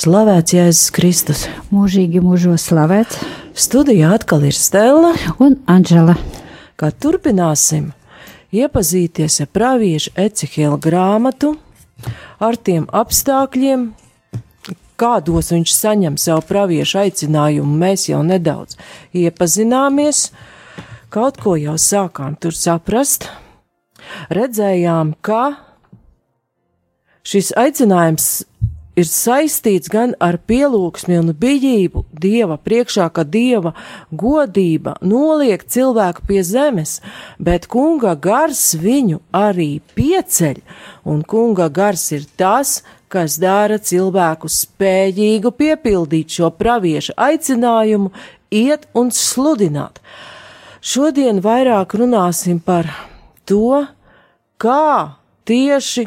Slavēts Jēzus Kristus. Mūžīgi mūžos slavēts. Studijā atkal ir Stela un Anģela. Kā turpināsim iepazīties ar praviešu Ecehela grāmatu, ar tiem apstākļiem, kādos viņš saņem savu praviešu aicinājumu, mēs jau nedaudz iepazināmies, kaut ko jau sākām tur saprast, redzējām, ka šis aicinājums ir saistīts gan ar pielūgsmi un bijību Dieva priekšā, ka Dieva godība noliek cilvēku pie zemes, bet kunga gars viņu arī pieceļ, un kunga gars ir tas, kas dara cilvēku spējīgu piepildīt šo pravieša aicinājumu, iet un sludināt. Šodien vairāk runāsim par to, kā tieši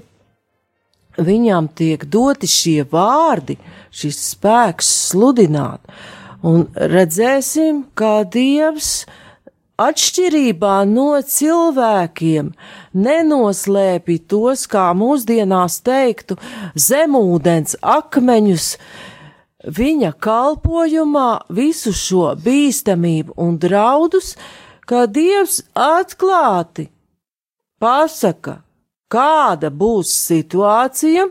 viņam tiek doti šie vārdi, šis spēks sludināt, un redzēsim, kā Dievs atšķirībā no cilvēkiem nenoslēpj tos, kā mūsdienās teiktu, zemūdens akmeņus, viņa kalpojumā visu šo bīstamību un draudus, kā Dievs atklāti pasaka, kāda būs situācija,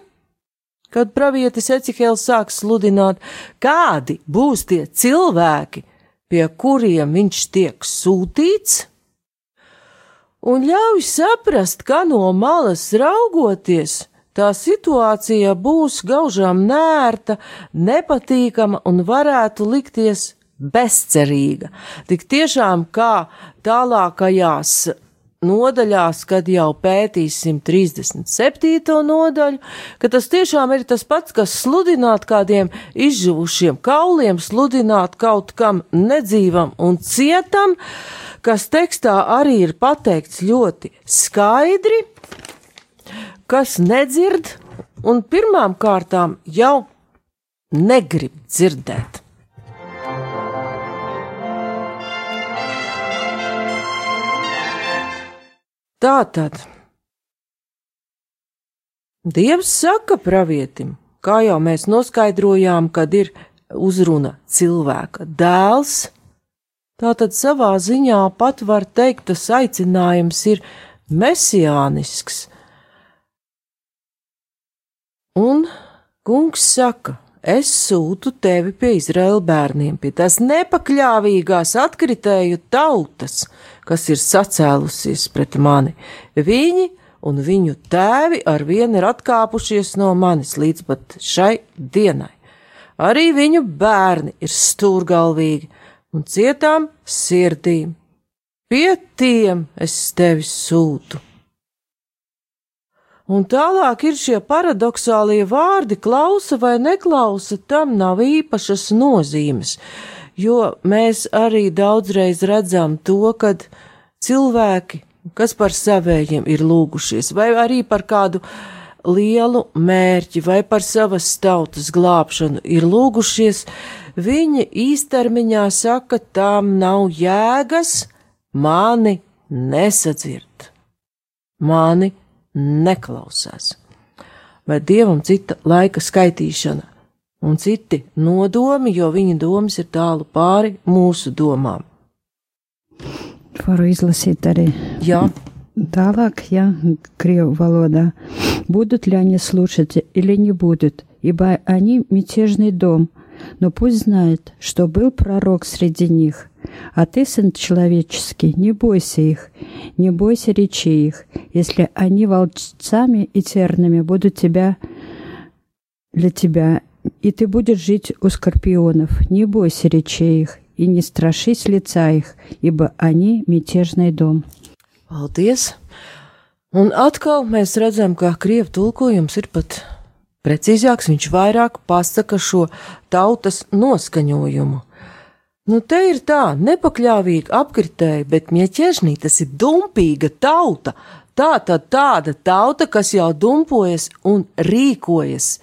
kad pravietis Ecihēls sāks sludināt, kādi būs tie cilvēki, pie kuriem viņš tiek sūtīts, un ļauj saprast, ka no malas raugoties, tā situācija būs gaužām nērta, nepatīkama un varētu likties bezcerīga. Tik tiešām kā tālākajās nodaļās, kad jau pētīsim 37. nodaļu, ka tas tiešām ir tas pats, kas sludināt kādiem izžuvušiem kauliem, sludināt kaut kam nedzīvam un cietam, kas tekstā arī ir pateikts ļoti skaidri, kas nedzird un pirmām kārtām jau negrib dzirdēt. Tātad Dievs saka pravietim, kā jau mēs noskaidrojām, kad ir uzruna cilvēka dēls, tātad savā ziņā pat var teikt, tas aicinājums ir mesiānisks. Un kungs saka, es sūtu tevi pie Izraēla bērniem, pie tās nepakļāvīgās atkritēju tautas, kas ir sacēlusies pret mani. Viņi un viņu tēvi ar vienu ir atkāpušies no manis līdz pat šai dienai. Arī viņu bērni ir stūrgalvīgi un cietām sirdīm. Pie tiem es tevi sūtu. Un tālāk ir šie paradoxālie vārdi, klausa vai neklausa, tam nav īpašas nozīmes jo mēs arī daudzreiz redzam to, kad cilvēki, kas par savējiem ir lūgušies, vai arī par kādu lielu mērķi, vai par savas tautas glābšanu ir lūgušies, viņi īstermiņā saka, tām nav jēgas, mani nesadzird, mani neklausās. Vai dievam cita laika skaitīšana un citi nodomi, jo viņa domas ir tālu pāri mūsu domām. Varu izlasīt arī. Jā. Tālāk, ja, крию валода. Будут ли они слушать или не будут, ибо они мятежный дом, но пусть знает, что был пророк среди них. А ты, сын человеческий, не бойся их, не бойся речей их, если они волчцами и терными будут тебя для тебя и ты будешь жить у скорпионов. Не бойся речей их, и не страшись лица их, ибо они мятежный дом. Paldies! Un atkal mēs redzam, ka krievu tulkojums ir pat Precīzāks viņš vairāk pasaka šo tautas noskaņojumu. Nu, te ir tā, nepakļāvīga apkritēja, bet mieķežnī tas ir dumpīga tauta. Tā tad tāda tauta, kas jau dumpojas un rīkojas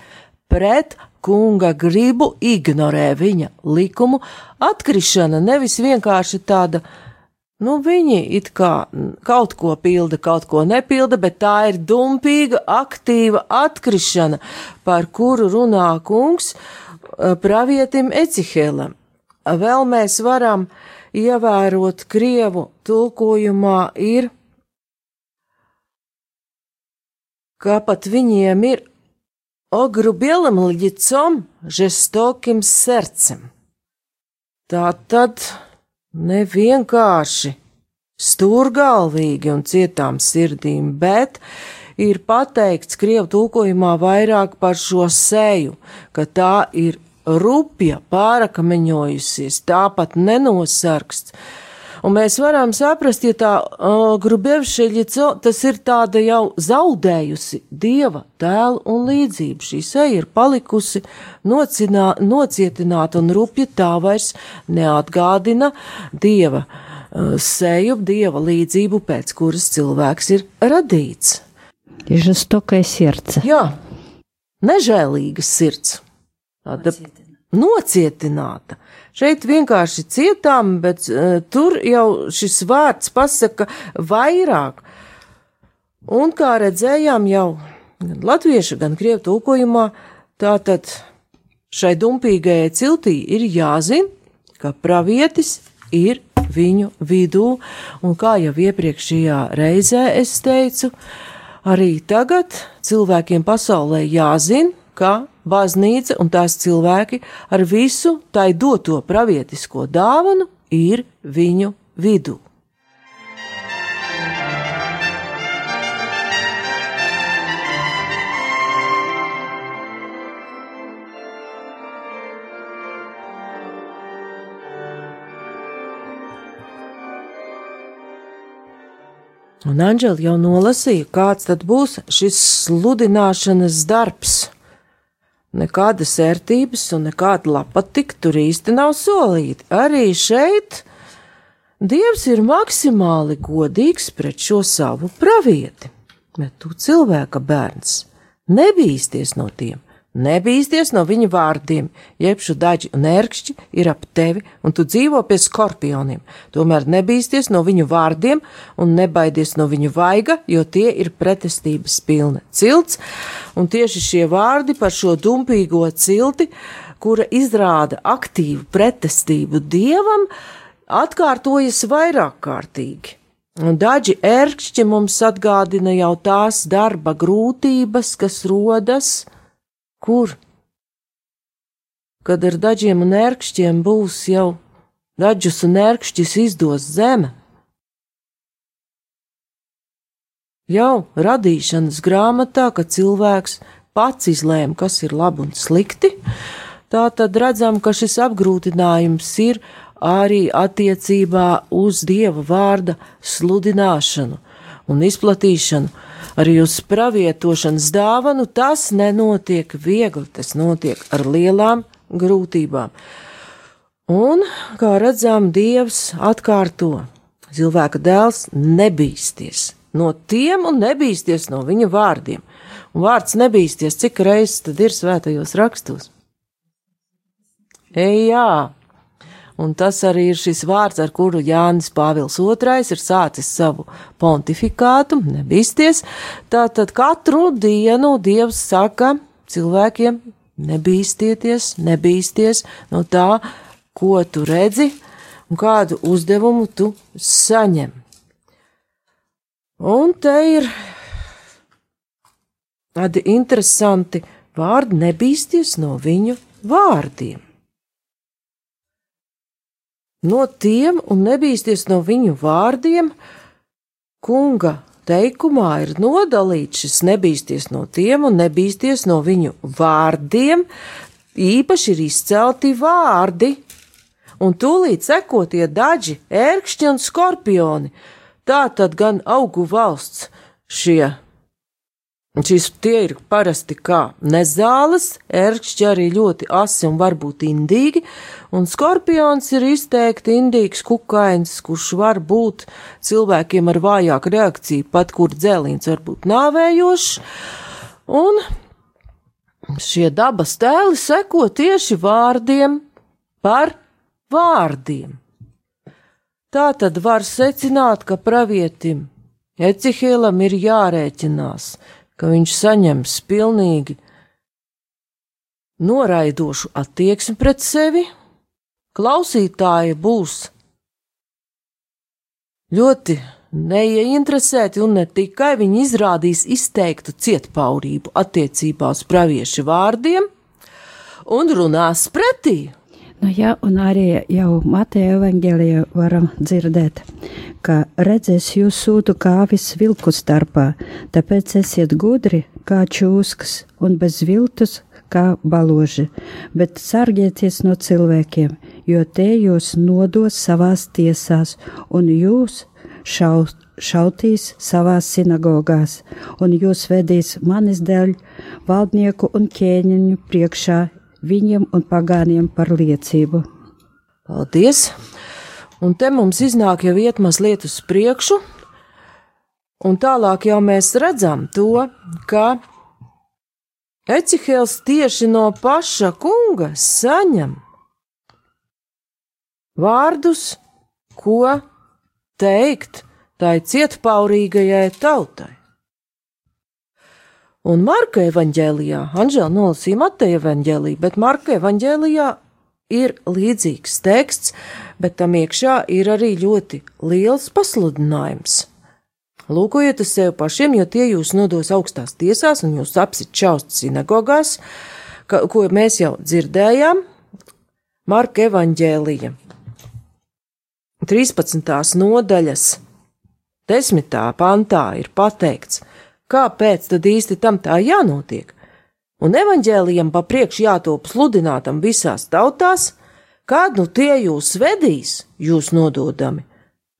pret kunga gribu, ignorē viņa likumu, atkrišana nevis vienkārši tāda, nu, viņi it kā kaut ko pilda, kaut ko nepilda, bet tā ir dumpīga, aktīva atkrišana, par kuru runā kungs eh, pravietim Ecihēlam. Vēl mēs varam ievērot Krievu tulkojumā ir, ka pat viņiem ir ogrubielem лицом, žestokим sercem. Tā tad nevienkārši stūrgalvīgi un cietām sirdīm, bet ir pateikts Krievu tulkojumā vairāk par šo seju, ka tā ir rupja, pārakameņojusies, tāpat nenosargsts. Un mēs varam saprast, ja tā uh, grubevšeļa, tas ir tāda jau zaudējusi dieva tēlu un līdzību. Šī seja ir palikusi nocinā, nocietināta un rupja tā vairs neatgādina dieva uh, seju, dieva līdzību, pēc kuras cilvēks ir radīts. Ir žestokai sirds. Jā, nežēlīga sirds. Tāda nocietināta. Šeit vienkārši cietām, bet uh, tur jau šis vārds pasaka vairāk. Un kā redzējām jau gan latviešu, gan krievu tulkojumā, tātad šai dumpīgajai ciltī ir jāzina, ka pravietis ir viņu vidū, un kā jau iepriekšējā reizē es teicu, arī tagad cilvēkiem pasaulē jāzina, ka baznīca un tās cilvēki ar visu tai doto pravietisko dāvanu ir viņu vidū. Un Anģeli jau nolasīja, kāds tad būs šis sludināšanas darbs. Nekādas ērtības un nekāda lapatika tur īsti nav solīti. Arī šeit Dievs ir maksimāli godīgs pret šo savu pravieti, bet tu cilvēka bērns nebīsties no tiem, nebīsties no viņa vārdiem, jebšu daži un ērkšķi ir ap tevi, un tu dzīvo pie skorpioniem, tomēr nebīsties no viņu vārdiem un nebaidies no viņu vaiga, jo tie ir pretestības pilna cilts, un tieši šie vārdi par šo dumpīgo cilti, kura izrāda aktīvu pretestību dievam, atkārtojas vairāk kārtīgi. Un daži ērkšķi mums atgādina jau tās darba grūtības, kas rodas, kur? Kad ar dažiem un ērkšķiem būs jau dažus un ērkšķis izdos zeme. Jau radīšanas grāmatā, kad cilvēks pats izlēma, kas ir labi un slikti, tā tad redzam, ka šis apgrūtinājums ir arī attiecībā uz Dieva vārda sludināšanu un izplatīšanu, arī uz pravietošanas dāvanu, tas nenotiek viegli, tas notiek ar lielām grūtībām. Un, kā redzam, Dievs atkārto, cilvēka dēls nebīsties no tiem un nebīsties no viņa vārdiem. Un vārds nebīsties, cik reizes tad ir svētajos rakstos? Ej, jā, un tas arī ir šis vārds, ar kuru Jānis Pāvils II ir sācis savu pontifikātu, nebīsties. Tātad katru dienu Dievs saka cilvēkiem, nebīstieties, nebīsties no tā, ko tu redzi un kādu uzdevumu tu saņem. Un te ir tādi interesanti vārdi, nebīsties no viņu vārdiem no tiem un nebīsties no viņu vārdiem, kunga teikumā ir nodalīts šis nebīsties no tiem un nebīsties no viņu vārdiem, īpaši ir izcelti vārdi, un tūlīt sekotie daži, ērkšķi un skorpioni, tā tad gan augu valsts šie Šis tie ir parasti kā nezāles, ērkšķi arī ļoti asi un varbūt indīgi, un skorpions ir izteikti indīgs kukains, kurš var būt cilvēkiem ar vājāku reakciju, pat kur dzēlīns var būt nāvējošs, un šie dabas tēli seko tieši vārdiem par vārdiem. Tā tad var secināt, ka pravietim Ecihēlam ir jārēķinās, ka viņš saņems pilnīgi noraidošu attieksmi pret sevi, klausītāji būs ļoti neieinteresēti un ne tikai viņi izrādīs izteiktu cietpaurību attiecībā uz praviešu vārdiem un runās pretī. Nu, jā, un arī jau Mateja evanģēlijā varam dzirdēt, ka redzēs jūs sūtu kāvis vilku starpā, tāpēc esiet gudri kā čūskas un bez viltus kā baloži, bet sargieties no cilvēkiem, jo te jūs nodos savās tiesās, un jūs šaut, šautīs savās sinagogās, un jūs vedīs manis dēļ valdnieku un ķēniņu priekšā viņiem un pagāniem par liecību. Paldies! Un te mums iznāk jau iet mazliet uz priekšu, un tālāk jau mēs redzam to, ka Ecihēls tieši no paša kunga saņem vārdus, ko teikt tai cietpaurīgajai tautai. Un Marka evanģēlijā, Anžēla nolasīja Mateja evanģēlī, bet Marka evanģēlijā ir līdzīgs teksts, bet tam iekšā ir arī ļoti liels pasludinājums. Lūkojiet uz sevi pašiem, jo tie jūs nodos augstās tiesās un jūs apsit čaust sinagogās, ka, ko mēs jau dzirdējām. Marka evanģēlija 13. nodaļas 10. pantā ir pateikts, Kāpēc tad īsti tam tā jānotiek? Un evaņģēlijam pa priekš jātop sludinātam visās tautās, kad nu tie jūs vedīs, jūs nododami,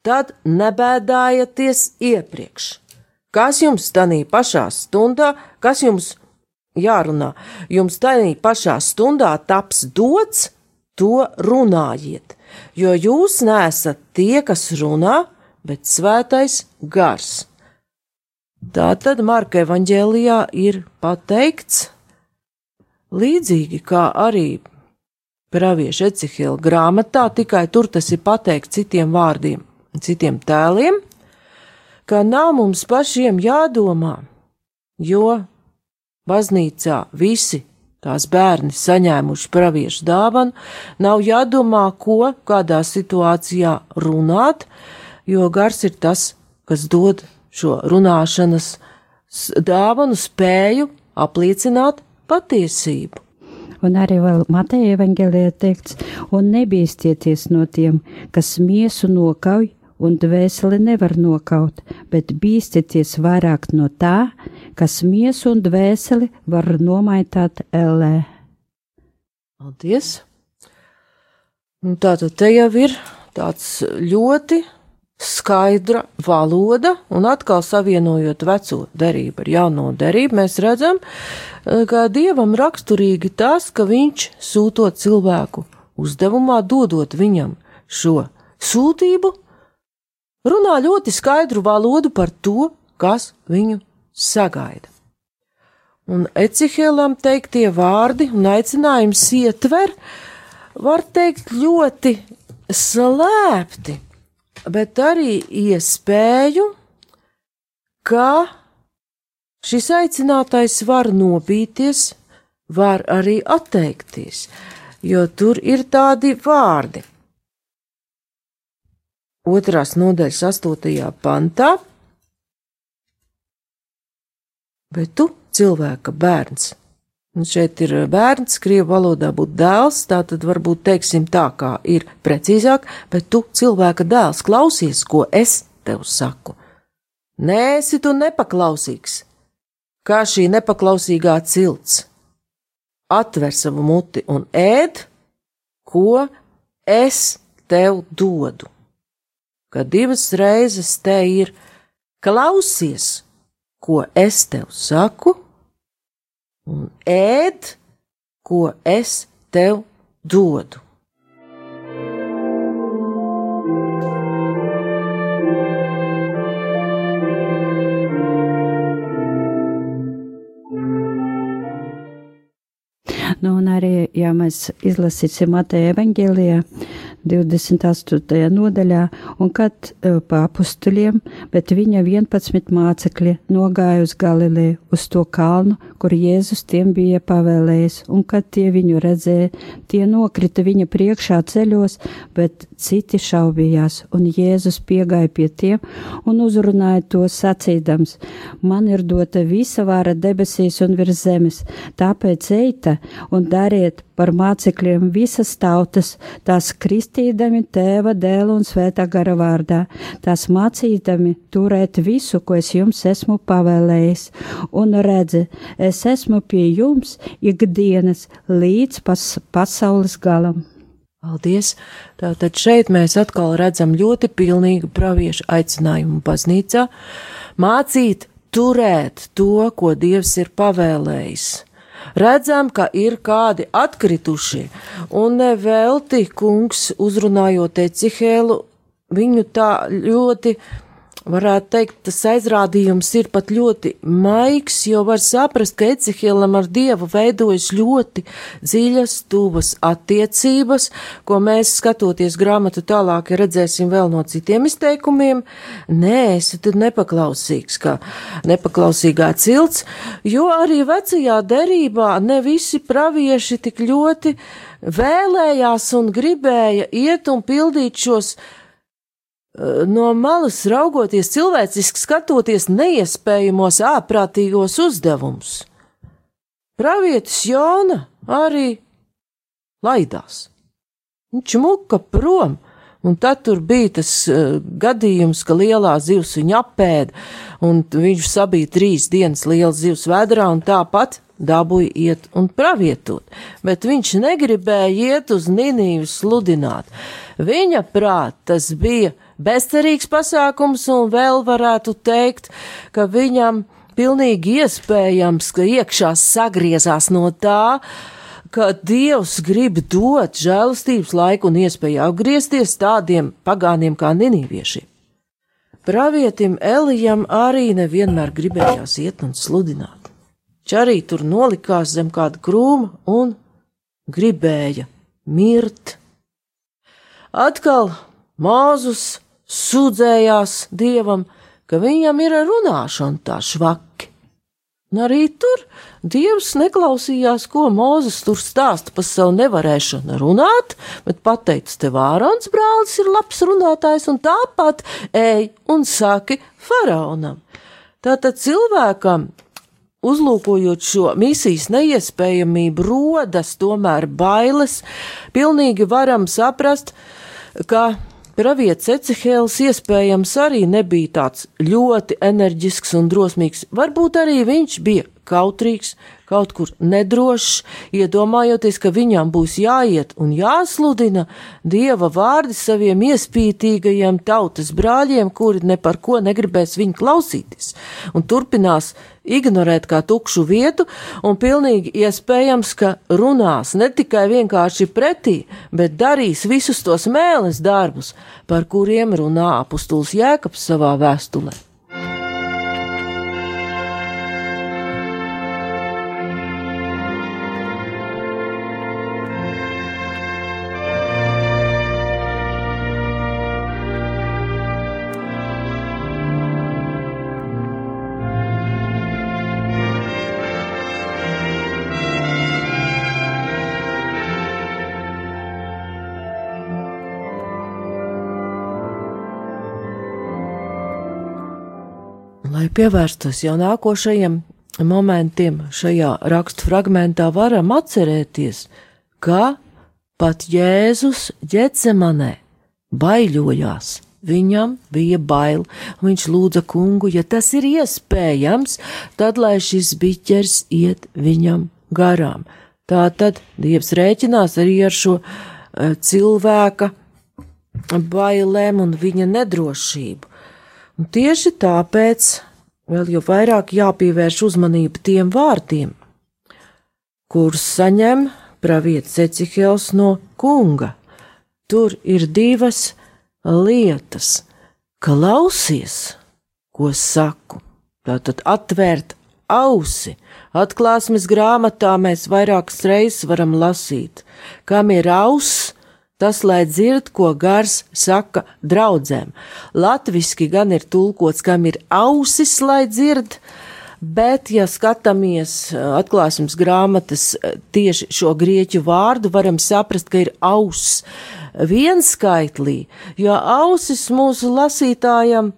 tad nebēdājieties iepriekš. Kas jums tanī pašā stundā, kas jums jārunā, jums tanī pašā stundā taps dots, to runājiet, jo jūs nesat tie, kas runā, bet svētais gars. Tā tad Marka evanģēlijā ir pateikts līdzīgi kā arī pravieša Ecihila grāmatā, tikai tur tas ir pateikts citiem vārdiem, citiem tēliem, ka nav mums pašiem jādomā, jo baznīcā visi tās bērni saņēmuši praviešu dāvanu, nav jādomā, ko kādā situācijā runāt, jo gars ir tas, kas dod šo runāšanas dāvanu spēju apliecināt patiesību. Un arī Mateja evanģēlijā teikts, un nebīsties no tiem, kas miesu nokauj un dvēseli nevar nokaut, bet bīsties vairāk no tā, kas miesu un dvēseli var nomaitāt ellē. Paldies! Un tā tad te jau ir tāds ļoti skaidra valoda, un atkal savienojot veco derību ar jauno derību, mēs redzam, eh, ka dievam raksturīgi tas, ka viņš sūtot cilvēku uzdevumā, dodot viņam šo sūtību, runā ļoti skaidru valodu par to, kas viņu sagaida. Un Ecihēlam teiktie vārdi un aicinājums ietver, var teikt, ļoti slēpti bet arī iespēju, ka šis aicinātais var nobīties, var arī atteikties, jo tur ir tādi vārdi. Otrās nodaļas astotajā pantā, bet tu, cilvēka bērns, Un šeit ir eh, bērns, krievu valodā būtu dēls, tā tad varbūt teiksim tā, kā ir precīzāk, bet tu cilvēka dēls klausies, ko es tev saku. Nē, esi tu nepaklausīgs, kā šī nepaklausīgā cilts. Atver savu muti un ēd, ko es tev dodu. Kad divas reizes te ir klausies, ko es tev saku, un ēd, ko es tev dodu. Nu, un arī, ja mēs izlasīsim Mateja evaņģēlijā, 28. nodaļā, un kad uh, pa apustuliem, bet viņa 11 mācekļi nogāja uz Galilēju, uz to kalnu, kur Jēzus tiem bija pavēlējis, un kad tie viņu redzēja, tie nokrita viņa priekšā ceļos, bet citi šaubījās, un Jēzus piegāja pie tiem un uzrunāja to sacīdams: Man ir dota visa vāra debesīs un virs zemes, tāpēc eita un dariet par mācekļiem visas tautas, tās kristīdami tēva, dēla un svētā gara vārdā, tās mācīdami turēt visu, ko es jums esmu pavēlējis, un redzi, es esmu pie jums ikdienas līdz pas pasaules galam. Paldies! Tātad šeit mēs atkal redzam ļoti pilnīgu praviešu aicinājumu baznīcā mācīt, turēt to, ko Dievs ir pavēlējis redzam, ka ir kādi atkritušie, un nevelti kungs uzrunājot Ecihēlu, viņu tā ļoti varētu teikt, tas aizrādījums ir pat ļoti maigs, jo var saprast, ka Ecihielam ar Dievu veidojas ļoti dziļas, tuvas attiecības, ko mēs skatoties grāmatu tālāk redzēsim vēl no citiem izteikumiem. Nē, esi tad nepaklausīgs, kā nepaklausīgā cilts, jo arī vecajā derībā ne visi pravieši tik ļoti vēlējās un gribēja iet un pildīt šos no malas raugoties, cilvēciski skatoties neiespējamos ārprātīgos uzdevumus. Pravietis Jona arī laidās. Viņš muka prom, un tad tur bija tas uh, gadījums, ka lielā zivs viņu apēda, un viņš sabīja trīs dienas liels zivs vedrā, un tāpat dabūja iet un pravietot, bet viņš negribēja iet uz Ninīvu sludināt. Viņa prāt tas bija bezcerīgs pasākums, un vēl varētu teikt, ka viņam pilnīgi iespējams, ka iekšā sagriezās no tā, ka Dievs grib dot žēlastības laiku un iespēju atgriezties tādiem pagāniem kā ninīvieši. Pravietim Elijam arī nevienmēr gribējās iet un sludināt. Viņš arī tur nolikās zem kāda krūma un gribēja mirt. Atkal Māzus sūdzējās dievam, ka viņam ir runāšana tā švaki. Un arī tur dievs neklausījās, ko Mozus tur stāsta par savu nevarēšanu runāt, bet pateicis, tev Ārons brālis ir labs runātājs, un tāpat ej un saki faraonam. Tātad cilvēkam uzlūkojot šo misijas neiespējamību, rodas tomēr bailes. Pilnīgi varam saprast, ka Pravietis Ecehēls iespējams arī nebija tāds ļoti enerģisks un drosmīgs, varbūt arī viņš bija kautrīgs, kaut kur nedrošs, iedomājoties, ka viņam būs jāiet un jāsludina dieva vārdi saviem iespītīgajiem tautas brāļiem, kuri ne par ko negribēs viņu klausīties, un turpinās ignorēt kā tukšu vietu, un pilnīgi iespējams, ka runās ne tikai vienkārši pretī, bet darīs visus tos mēles darbus, par kuriem runā apustuls Jēkabs savā vēstulē. Lai pievērstos jau nākošajiem momentiem šajā rakstu fragmentā, varam atcerēties, ka pat Jēzus ģecemanē baiļojās. Viņam bija bail, viņš lūdza kungu, ja tas ir iespējams, tad lai šis biķers iet viņam garām. Tā tad Dievs rēķinās arī ar šo uh, cilvēka bailēm un viņa nedrošību. Un tieši tāpēc vēl jau vairāk jāpievērš uzmanība tiem vārdiem, kurus saņem pravietis Ecihels no kunga. Tur ir divas lietas - klausies, ko saku, tātad atvērt ausi. Atklāsmes grāmatā mēs vairākas reizes varam lasīt, kam ir auss, tas lai dzird, ko gars saka draudzēm. Latviski gan ir tulkots, kam ir ausis, lai dzird, bet, ja skatāmies atklāsmes grāmatas tieši šo grieķu vārdu, varam saprast, ka ir auss vienskaitlī, jo ausis mūsu lasītājam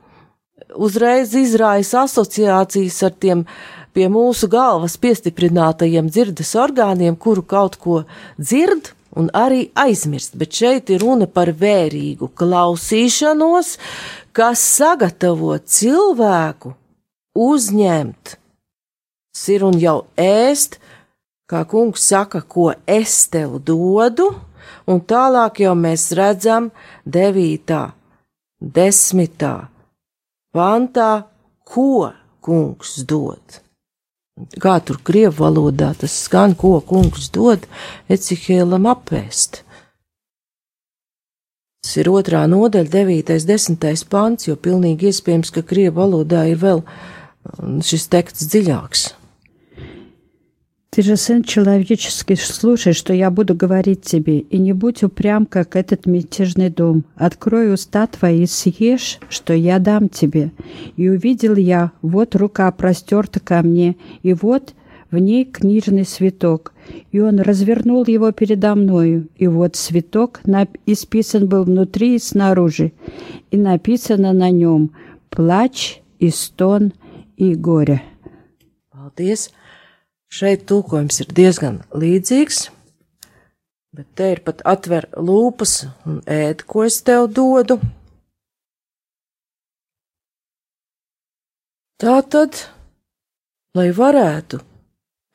uzreiz izraisa asociācijas ar tiem pie mūsu galvas piestiprinātajiem dzirdes orgāniem, kuru kaut ko dzird un arī aizmirst, bet šeit ir runa par vērīgu klausīšanos, kas sagatavo cilvēku uzņemt sir un jau ēst, kā kungs saka, ko es tev dodu, un tālāk jau mēs redzam devītā, desmitā pantā, ko kungs dod. Kā tur krievu valodā tas skan, ko kungs dod Ecihēlam apēst. Tas ir otrā nodaļa, devītais, desmitais pants, jo pilnīgi iespējams, ka krievu valodā ir vēl šis teksts dziļāks. Ты же сын человеческий, слушай, что я буду говорить тебе, и не будь упрям, как этот мятежный дом. Открой уста твои, съешь, что я дам тебе. И увидел я, вот рука простерта ко мне, и вот в ней книжный свиток. И он развернул его передо мною, и вот свиток исписан был внутри и снаружи, и написано на нем «Плач и стон и горе». Paldies! Šeit tulkojums ir diezgan līdzīgs, bet te ir pat atver lūpas un ēd, ko es tev dodu. Tātad, lai varētu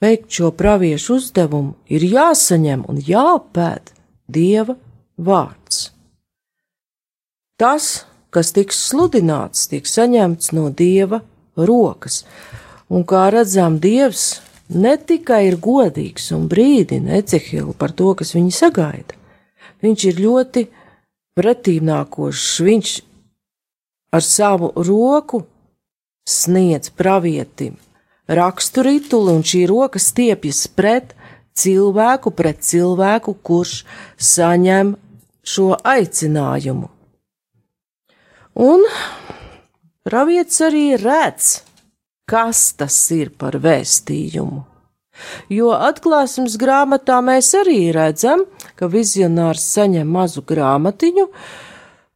veikt šo praviešu uzdevumu, ir jāsaņem un jāpēd Dieva vārds. Tas, kas tiks sludināts, tiek saņemts no Dieva rokas, un kā redzam, Dievs ne tikai ir godīgs un brīdina Ecehilu par to, kas viņu sagaida, viņš ir ļoti pretīmnākošs. Viņš ar savu roku sniedz pravietim raksturītuli, un šī roka stiepjas pret cilvēku, pret cilvēku, kurš saņem šo aicinājumu. Un pravietis arī redz, kas tas ir par vēstījumu. Jo atklāsmes grāmatā mēs arī redzam, ka vizionārs saņem mazu grāmatiņu,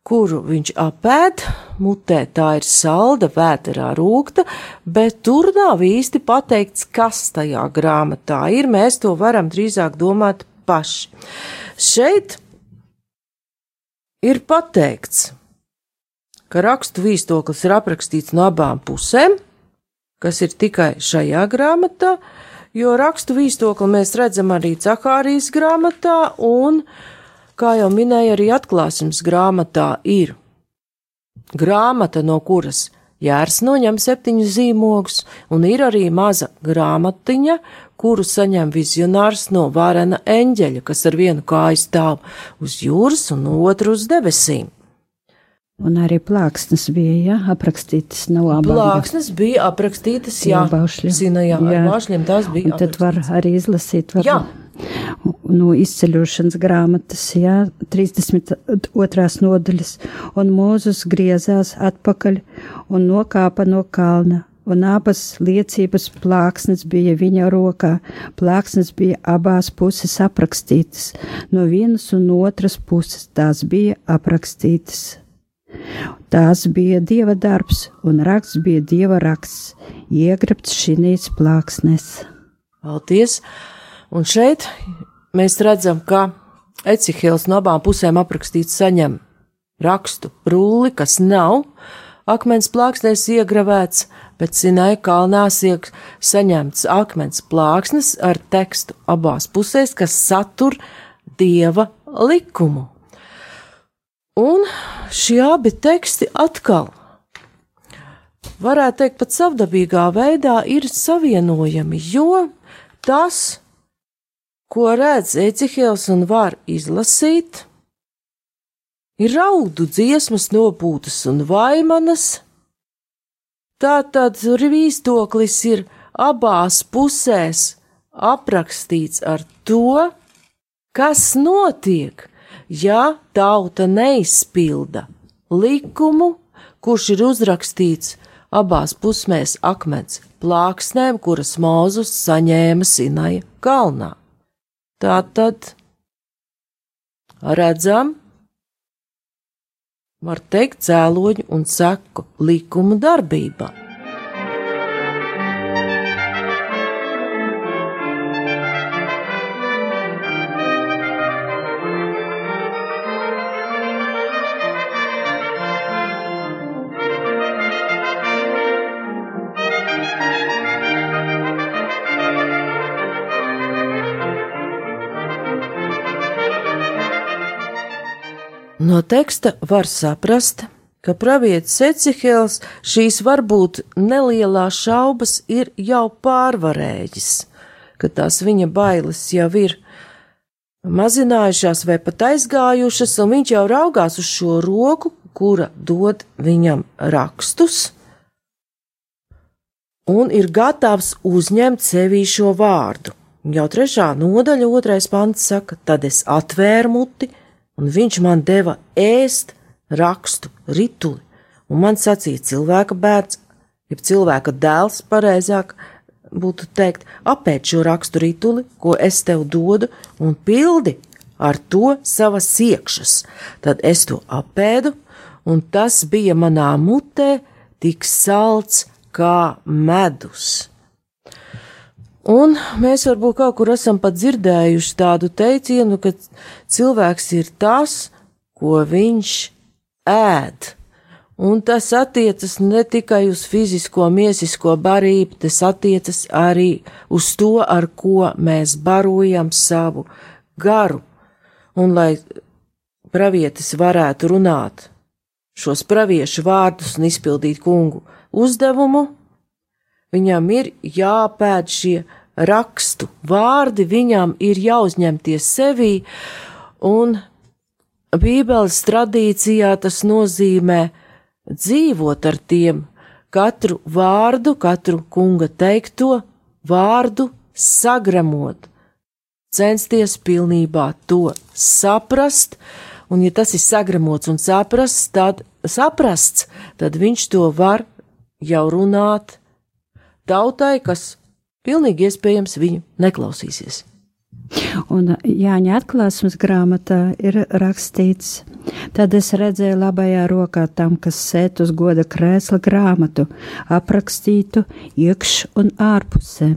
kuru viņš apēd, mutē tā ir salda, vēterā rūkta, bet tur nav īsti pateikts, kas tajā grāmatā ir. Mēs to varam drīzāk domāt paši. Šeit ir pateikts, ka rakstu vīstoklis ir aprakstīts no abām pusēm, kas ir tikai šajā grāmatā, jo rakstu vīstokli mēs redzam arī Cahārijas grāmatā, un, kā jau minēja, arī atklāsmes grāmatā ir grāmata, no kuras Jērs noņem septiņus zīmogus, un ir arī maza grāmatiņa, kuru saņem vizionārs no varena eņģeļa, kas ar vienu kāju stāv uz jūras un otru uz debesīm. Un arī plāksnes bija ja, aprakstītas no abām. Plāksnes bija aprakstītas, jā, baušļi. Zina, jā, jā. baušļiem tās bija. Un tad var arī izlasīt. Var, jā. No izceļošanas grāmatas, jā, 32. nodaļas, un Mūzus griezās atpakaļ un nokāpa no kalna, un abas liecības plāksnes bija viņa rokā. Plāksnes bija abās puses aprakstītas, no vienas un otras puses tās bija aprakstītas. Tās bija dieva darbs, un raksts bija dieva raksts, iegrabts šīs plāksnes. Paldies! Un šeit mēs redzam, ka Ecihils no abām pusēm aprakstīts saņem rakstu rulli, kas nav akmens plāksnēs iegravēts, bet Sinai kalnā tiek saņemts akmens plāksnes ar tekstu abās pusēs, kas satur dieva likumu. Un šie abi teksti atkal varētu teikt, pat savdabīgā veidā ir savienojami, jo tas, ko redz Ecihēls un var izlasīt, ir raudu dziesmas nopūtas un vaimanas. Tātad rīstoklis ir abās pusēs aprakstīts ar to, kas notiek, ja tauta neizpilda likumu, kurš ir uzrakstīts abās pusmēs akmens plāksnēm, kuras Mūzus saņēma Sinaja kalnā. Tātad redzam, var teikt, cēloņu un seku likumu darbībā. Teksta var saprast, ka pravietis Ecihēls šīs varbūt nelielās šaubas ir jau pārvarējis, ka tās viņa bailes jau ir mazinājušās vai pat aizgājušas, un viņš jau raugās uz šo roku, kura dod viņam rakstus, un ir gatavs uzņemt sevī šo vārdu. Jau trešā nodaļa, otrais pants saka, tad es atvēru muti, un viņš man deva ēst rakstu rituli, un man sacīja cilvēka bērns, jeb cilvēka dēls, pareizāk būtu teikt, apēd šo rakstu rituli, ko es tev dodu, un pildi ar to savas iekšas. Tad es to apēdu, un tas bija manā mutē tik salds kā medus. Un mēs varbūt kaut kur esam pat dzirdējuši tādu teicienu, ka cilvēks ir tas, ko viņš ēd. Un tas attiecas ne tikai uz fizisko, miesisko barību, tas attiecas arī uz to, ar ko mēs barojam savu garu. Un lai pravietis varētu runāt šos praviešu vārdus un izpildīt kungu uzdevumu, Viņam ir jāpēd šie rakstu vārdi, viņam ir jāuzņemties sevī, un Bībeles tradīcijā tas nozīmē dzīvot ar tiem, katru vārdu, katru kunga teikto vārdu sagramot, censties pilnībā to saprast, un ja tas ir sagramots un saprasts, tad, saprasts, tad viņš to var jau runāt tautai, kas pilnīgi iespējams viņu neklausīsies. Un Jāņa atklāsmes grāmatā ir rakstīts, tad es redzēju labajā rokā tam, kas sēt uz goda krēsla grāmatu, aprakstītu iekš un ārpusē,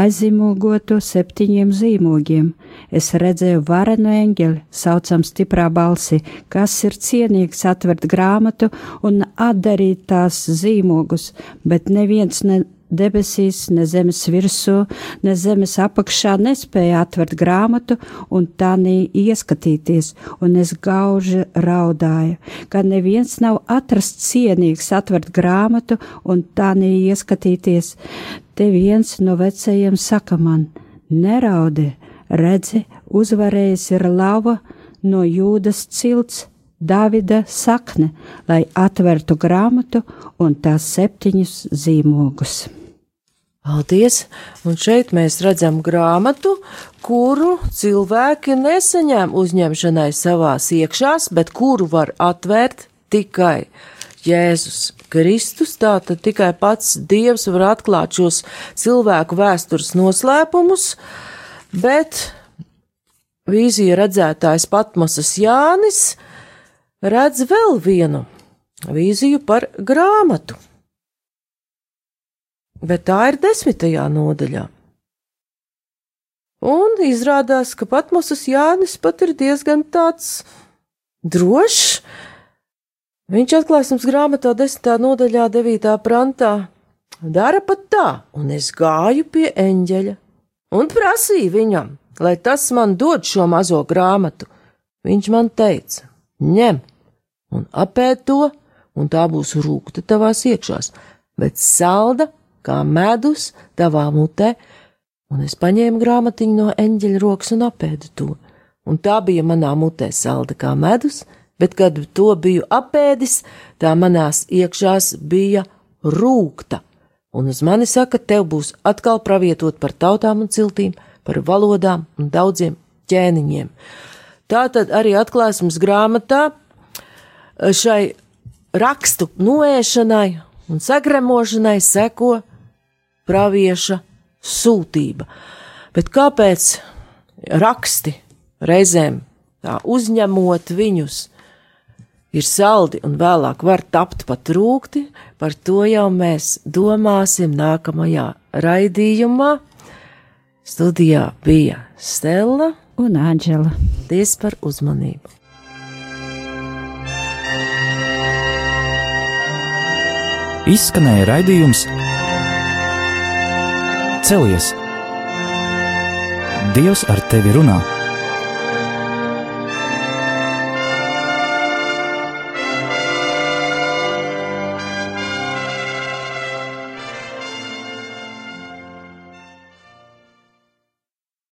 aizzīmogotu septiņiem zīmogiem. Es redzēju varenu eņģeli, saucam stiprā balsi, kas ir cienīgs atvert grāmatu un atdarīt tās zīmogus, bet neviens ne debesīs, ne zemes virsū, ne zemes apakšā nespēja atvert grāmatu un tā nī ieskatīties, un es gauži raudāju, ka neviens nav atrasts cienīgs atvert grāmatu un tā nī ieskatīties. Te viens no vecajiem saka man, neraudi, redzi, uzvarējis ir lava no jūdas cilts, Davida sakne, lai atvertu grāmatu un tās septiņus zīmogus. Paldies! Un šeit mēs redzam grāmatu, kuru cilvēki nesaņem uzņemšanai savās iekšās, bet kuru var atvērt tikai Jēzus Kristus. Tātad tikai pats Dievs var atklāt šos cilvēku vēstures noslēpumus, bet vīzija redzētājs Patmosas Jānis redz vēl vienu vīziju par grāmatu bet tā ir desmitajā nodaļā. Un izrādās, ka Patmosas Jānis pat ir diezgan tāds drošs. Viņš atklāsmes grāmatā desmitā nodaļā, devītā prantā, dara pat tā, un es gāju pie eņģeļa un prasīju viņam, lai tas man dod šo mazo grāmatu. Viņš man teica, ņem un apēd to, un tā būs rūkta tavās iekšās bet salda kā medus tavā mutē, un es paņēmu grāmatiņu no eņģeļa rokas un apēdu to. Un tā bija manā mutē salda kā medus, bet, kad to biju apēdis, tā manās iekšās bija rūkta. Un uz mani saka, tev būs atkal pravietot par tautām un ciltīm, par valodām un daudziem ķēniņiem. Tā tad arī atklāsmes grāmatā šai rakstu noēšanai un sagremošanai seko pravieša sūtība. Bet kāpēc raksti reizēm tā uzņemot viņus, ir saldi un vēlāk var tapt pat rūkti, par to jau mēs domāsim nākamajā raidījumā. Studijā bija Stela un Āģela. Paldies par uzmanību! Izskanēja raidījums Celies! Dievs ar tevi runā!